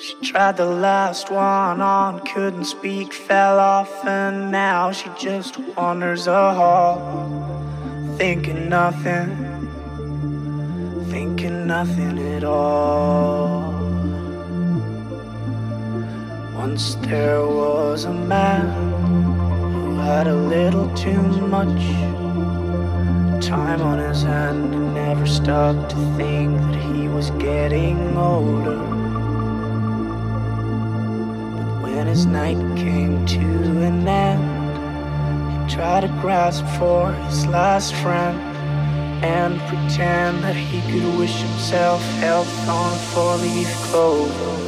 She tried the last one on, couldn't speak, fell off, and now she just wanders a hall, thinking nothing, thinking nothing at all. Once there was a man who had a little too much time on his hand and never stopped to think that he was getting older. But when his night came to an end, he tried to grasp for his last friend and pretend that he could wish himself health on a four leaf clover.